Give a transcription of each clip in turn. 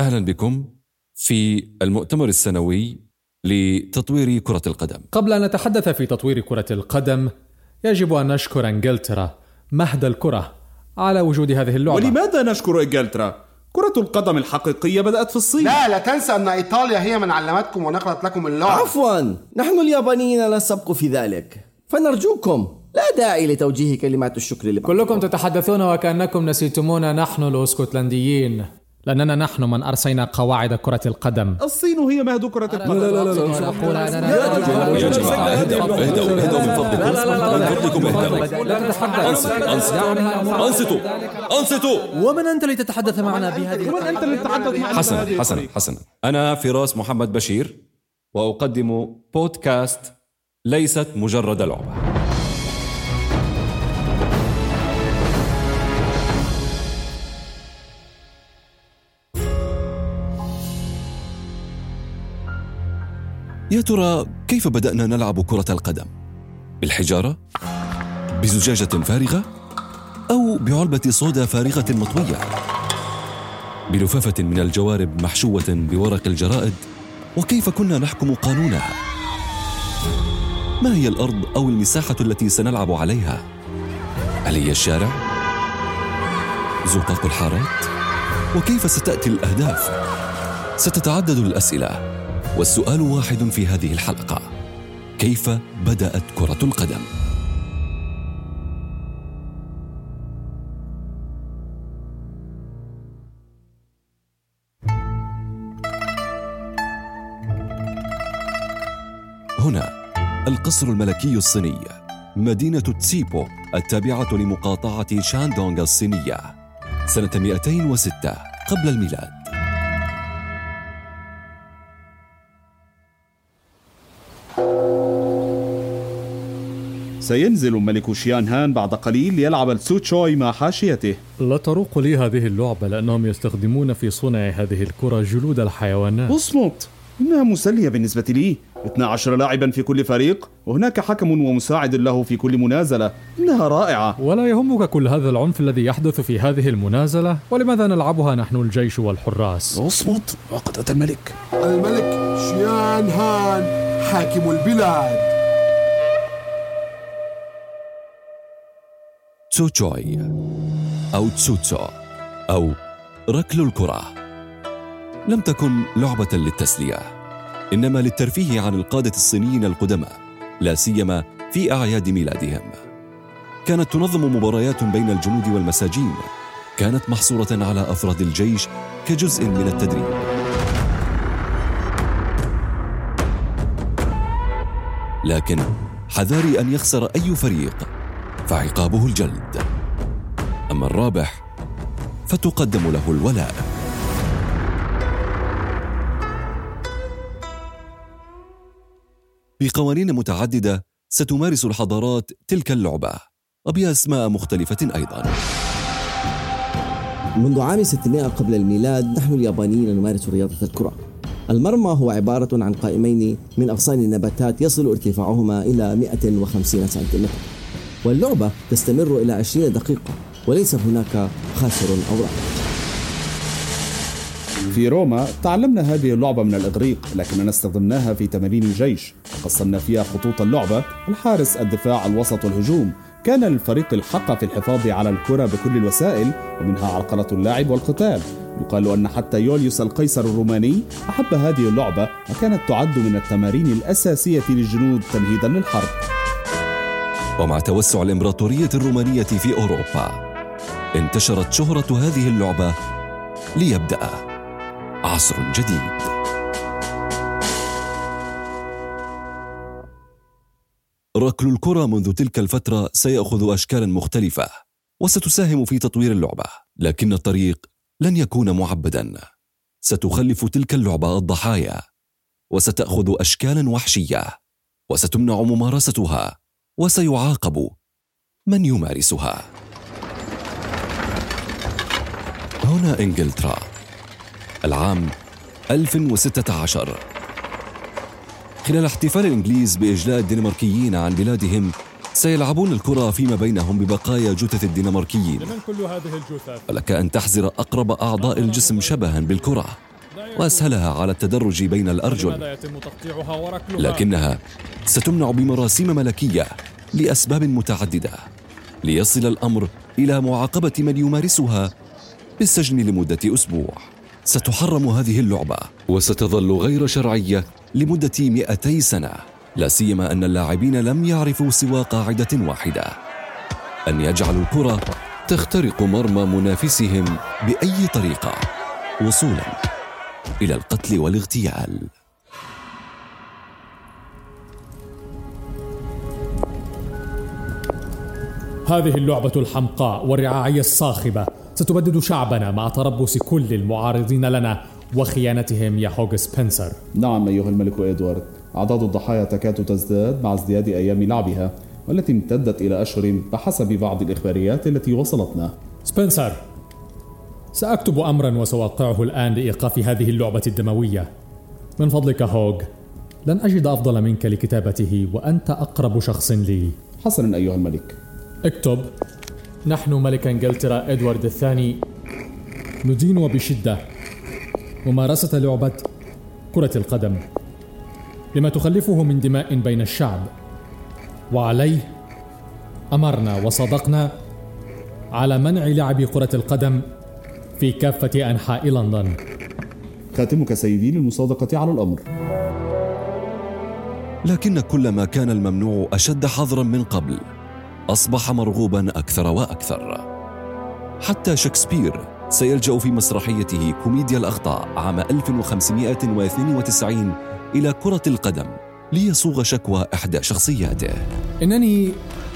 أهلا بكم في المؤتمر السنوي لتطوير كرة القدم. قبل أن نتحدث في تطوير كرة القدم يجب أن نشكر إنجلترا مهد الكرة على وجود هذه اللعبة. ولماذا نشكر إنجلترا؟ كرة القدم الحقيقية بدأت في الصين. لا لا تنسى أن إيطاليا هي من علمتكم ونقلت لكم اللعب. عفوا نحن اليابانيين لا نسبق في ذلك. فنرجوكم لا داعي لتوجيه كلمات الشكر لبعض. كلكم تتحدثون وكأنكم نسيتمونا نحن الأسكتلنديين. لأننا نحن من أرسينا قواعد كرة القدم الصين هي مهد كرة القدم لا لا لا من فضلكم من فضلكم اهدأوا أنصتوا أنصتوا ومن أنت لتتحدث معنا بهذه ومن أنت اللي تتحدث معنا حسنا حسنا الطريقة؟ حسنا أنا فراس محمد بشير وأقدم بودكاست ليست مجرد لعبة يا ترى كيف بدأنا نلعب كرة القدم؟ بالحجارة؟ بزجاجة فارغة؟ أو بعلبة صودا فارغة مطوية؟ بلفافة من الجوارب محشوة بورق الجرائد وكيف كنا نحكم قانونها ما هي الأرض أو المساحة التي سنلعب عليها هل هي الشارع؟ زقاق الحارات؟ وكيف ستأتي الأهداف؟ ستتعدد الأسئلة والسؤال واحد في هذه الحلقة كيف بدأت كرة القدم؟ هنا القصر الملكي الصيني مدينة تسيبو التابعة لمقاطعة شاندونغ الصينية سنة 206 قبل الميلاد سينزل الملك شيان هان بعد قليل ليلعب السوتشوي مع حاشيته. لا تروق لي هذه اللعبة لأنهم يستخدمون في صنع هذه الكرة جلود الحيوانات. اصمت إنها مسلية بالنسبة لي. 12 لاعبا في كل فريق وهناك حكم ومساعد له في كل منازلة. إنها رائعة. ولا يهمك كل هذا العنف الذي يحدث في هذه المنازلة. ولماذا نلعبها نحن الجيش والحراس؟ اصمت وقد أتى الملك. الملك شيان هان حاكم البلاد. تسوتشوي أو تسوتسو أو ركل الكرة. لم تكن لعبة للتسلية. إنما للترفيه عن القادة الصينيين القدماء. لا سيما في أعياد ميلادهم. كانت تنظم مباريات بين الجنود والمساجين. كانت محصورة على أفراد الجيش كجزء من التدريب. لكن حذاري أن يخسر أي فريق. فعقابه الجلد. أما الرابح فتقدم له الولاء. بقوانين متعددة ستمارس الحضارات تلك اللعبة. وبأسماء مختلفة أيضاً. منذ عام 600 قبل الميلاد نحن اليابانيين نمارس رياضة الكرة. المرمى هو عبارة عن قائمين من أغصان النباتات يصل ارتفاعهما إلى 150 سنتيمتر. واللعبة تستمر إلى 20 دقيقة وليس هناك خاسر أو رابح في روما تعلمنا هذه اللعبة من الإغريق لكننا استخدمناها في تمارين الجيش. قسمنا فيها خطوط اللعبة الحارس الدفاع الوسط والهجوم كان للفريق الحق في الحفاظ على الكرة بكل الوسائل ومنها عرقلة اللاعب والقتال. يقال أن حتى يوليوس القيصر الروماني أحب هذه اللعبة وكانت تعد من التمارين الأساسية للجنود تمهيدا للحرب. ومع توسع الإمبراطورية الرومانية في أوروبا انتشرت شهرة هذه اللعبة ليبدأ عصر جديد. ركل الكرة منذ تلك الفترة سيأخذ أشكالا مختلفة وستساهم في تطوير اللعبة لكن الطريق لن يكون معبدا. ستخلف تلك اللعبة الضحايا وستأخذ أشكالا وحشية وستمنع ممارستها. وسيعاقب من يمارسها. هنا إنجلترا العام 1016 خلال احتفال الإنجليز بإجلاء الدنماركيين عن بلادهم سيلعبون الكرة فيما بينهم ببقايا جثث الدنماركيين. من كل هذه الجثث؟ ولك أن تحزر أقرب أعضاء الجسم شبها بالكرة وأسهلها على التدرج بين الأرجل. لكنها ستمنع بمراسيم ملكية. لأسباب متعددة ليصل الأمر إلى معاقبة من يمارسها بالسجن لمدة أسبوع. ستحرم هذه اللعبة وستظل غير شرعية لمدة 200 سنة. لا سيما أن اللاعبين لم يعرفوا سوى قاعدة واحدة. أن يجعلوا الكرة تخترق مرمى منافسهم بأي طريقة. وصولا إلى القتل والاغتيال. هذه اللعبة الحمقاء والرعاية الصاخبة. ستبدد شعبنا مع تربص كل المعارضين لنا وخيانتهم يا هوغ سبنسر. نعم أيها الملك إدوارد. أعداد الضحايا تكاد تزداد مع ازدياد أيام لعبها والتي امتدت إلى أشهر بحسب بعض الإخباريات التي وصلتنا. سبنسر سأكتب أمرا وسأوقعه الآن لإيقاف هذه اللعبة الدموية. من فضلك هوغ. لن أجد أفضل منك لكتابته وأنت أقرب شخص لي. حسنا أيها الملك. اكتب. نحن ملك إنجلترا إدوارد الثاني. ندين بشدة. ممارسة لعبة كرة القدم. لما تخلفه من دماء بين الشعب. وعليه أمرنا وصدقنا على منع لعب كرة القدم في كافة أنحاء لندن. خاتمك سيدي للمصادقة على الأمر. لكن كل ما كان الممنوع أشد حظرا من قبل. أصبح مرغوبا أكثر وأكثر. حتى شكسبير سيلجأ في مسرحيته كوميديا الأخطاء عام 1592 إلى كرة القدم ليصوغ شكوى إحدى شخصياته. إنني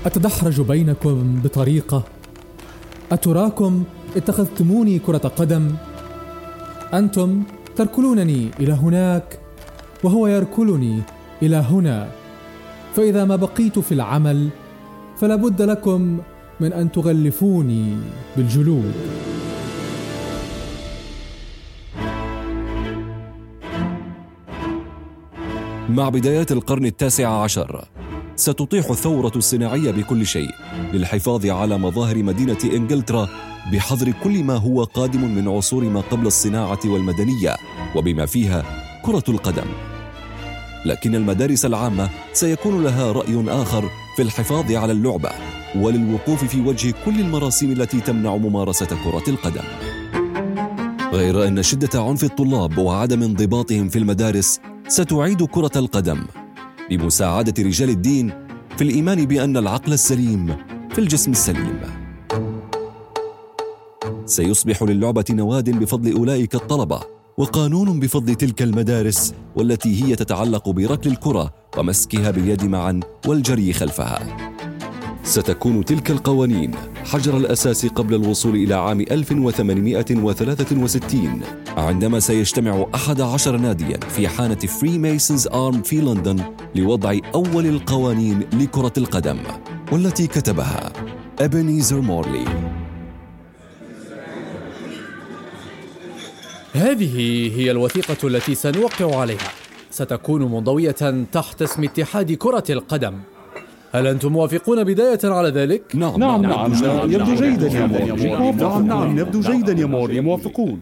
أتدحرج بينكم بطريقة. أتراكم اتخذتموني كرة قدم. أنتم تركلونني إلى هناك وهو يركلني إلى هنا. فإذا ما بقيت في العمل فلا بد لكم من أن تغلفوني بالجلود. مع بدايات القرن التاسع عشر ستطيح الثورة الصناعية بكل شيء للحفاظ على مظاهر مدينة إنجلترا بحظر كل ما هو قادم من عصور ما قبل الصناعة والمدنية وبما فيها كرة القدم. لكن المدارس العامة سيكون لها رأي آخر في الحفاظ على اللعبة وللوقوف في وجه كل المراسم التي تمنع ممارسة كرة القدم. غير أن شدة عنف الطلاب وعدم انضباطهم في المدارس ستعيد كرة القدم بمساعدة رجال الدين في الإيمان بأن العقل السليم في الجسم السليم. سيصبح للعبة نواد بفضل أولئك الطلبة وقانون بفضل تلك المدارس والتي هي تتعلق بركل الكرة ومسكها باليد معا والجري خلفها. ستكون تلك القوانين حجر الأساس قبل الوصول إلى عام 1863 عندما سيجتمع أحد عشر ناديا في حانة فري ميسونز آرم في لندن لوضع أول القوانين لكرة القدم والتي كتبها أبنيزر مورلي هذه هي الوثيقة التي سنوقع عليها. ستكون منضوية تحت اسم اتحاد كرة القدم. هل أنتم موافقون بداية على ذلك؟ نعم نعم نعم, نعم. يبدو جيدا يا موري. نعم نعم. يبدو جيدا يا موري. موافقون.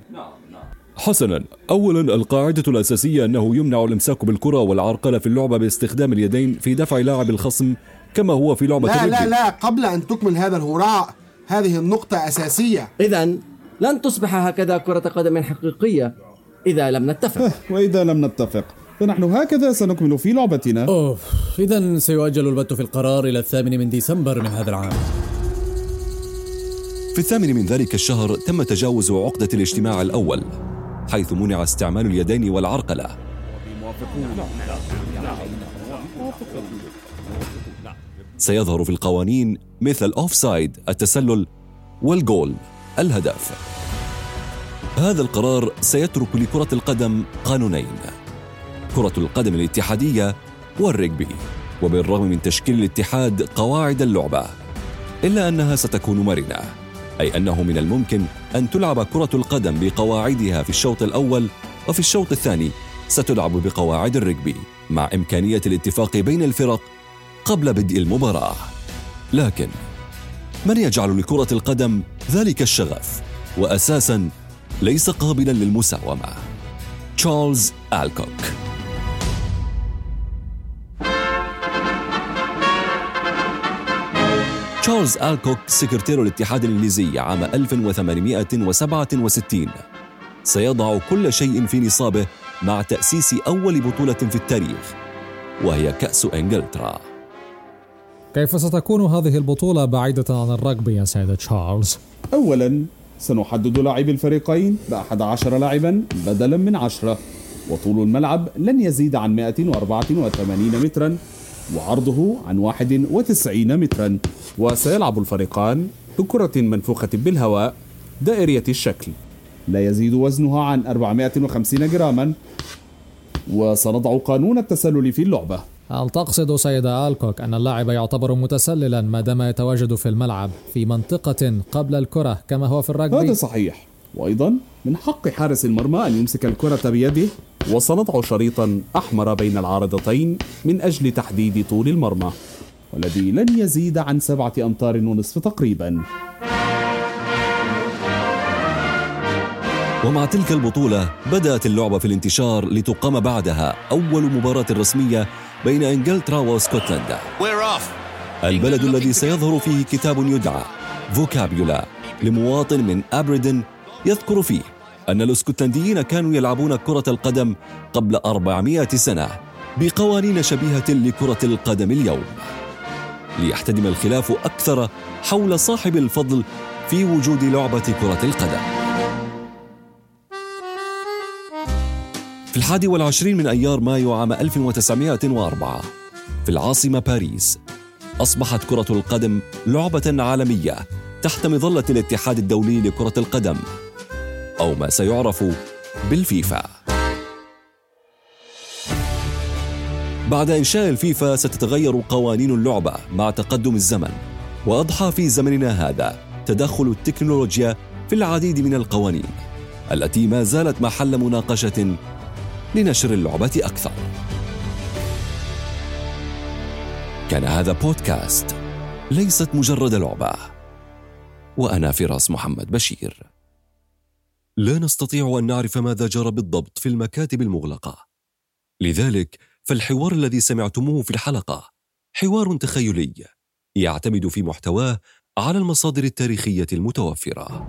حسنا اولا القاعدة الأساسية أنه يمنع الإمساك بالكرة والعرقلة في اللعبة باستخدام اليدين في دفع لاعب الخصم كما هو في لعبة لا لا لا قبل أن تكمل هذا الهراء هذه النقطة أساسية. اذا لن تصبح هكذا كرة قدم حقيقية. إذا لم نتفق. وإذا لم نتفق. فنحن هكذا سنكمل في لعبتنا. أوف. إذا سيؤجل البت في القرار إلى الثامن من ديسمبر من هذا العام. في الثامن من ذلك الشهر تم تجاوز عقدة الاجتماع الأول حيث منع استعمال اليدين والعرقلة. سيظهر في القوانين مثل الأوفسايد التسلل والجول. الهدف. هذا القرار سيترك لكرة القدم قانونين كرة القدم الاتحادية والريغبي وبالرغم من تشكيل الاتحاد قواعد اللعبة إلا أنها ستكون مرنة أي أنه من الممكن أن تلعب كرة القدم بقواعدها في الشوط الأول وفي الشوط الثاني ستلعب بقواعد الريغبي مع إمكانية الاتفاق بين الفرق قبل بدء المباراة. لكن من يجعل لكرة القدم ذلك الشغف. وأساسا ليس قابلا للمساومة. تشارلز آلكوك تشارلز آلكوك سكرتير الاتحاد الإنجليزي عام 1867 سيضع كل شيء في نصابه مع تأسيس أول بطولة في التاريخ وهي كأس إنجلترا. كيف ستكون هذه البطولة بعيدة عن الرجبي يا سيد تشارلز؟ أولا سنحدد لاعبي الفريقين بأحد عشر لاعبا بدلا من عشرة. وطول الملعب لن يزيد عن 184 مترا وعرضه عن 91 مترا. وسيلعب الفريقان بكرة منفوخة بالهواء دائرية الشكل. لا يزيد وزنها عن 450 جراما. وسنضع قانون التسلل في اللعبة. هل تقصد سيد آلكوك أن اللاعب يعتبر متسللا ما دام يتواجد في الملعب في منطقة قبل الكرة كما هو في الرجبي؟ هذا صحيح وأيضا من حق حارس المرمى أن يمسك الكرة بيده وسنضع شريطا أحمر بين العارضتين من أجل تحديد طول المرمى والذي لن يزيد عن سبعة أمتار ونصف تقريبا ومع تلك البطولة بدأت اللعبة في الانتشار لتقام بعدها أول مباراة رسمية بين إنجلترا واسكتلندا. البلد الذي سيظهر فيه كتاب يدعى فوكابيولا لمواطن من أبردن يذكر فيه أن الاسكتلنديين كانوا يلعبون كرة القدم قبل 400 سنة بقوانين شبيهة لكرة القدم اليوم. ليحتدم الخلاف أكثر حول صاحب الفضل في وجود لعبة كرة القدم. الحادي والعشرين من أيار مايو عام 1904 في العاصمة باريس أصبحت كرة القدم لعبة عالمية تحت مظلة الاتحاد الدولي لكرة القدم أو ما سيعرف بالفيفا. بعد إنشاء الفيفا ستتغير قوانين اللعبة مع تقدم الزمن وأضحى في زمننا هذا تدخل التكنولوجيا في العديد من القوانين التي ما زالت محل مناقشة لنشر اللعبة أكثر. كان هذا بودكاست ليست مجرد لعبة. وأنا فراس محمد بشير. لا نستطيع أن نعرف ماذا جرى بالضبط في المكاتب المغلقة. لذلك فالحوار الذي سمعتموه في الحلقة حوار تخيلي يعتمد في محتواه على المصادر التاريخية المتوفرة.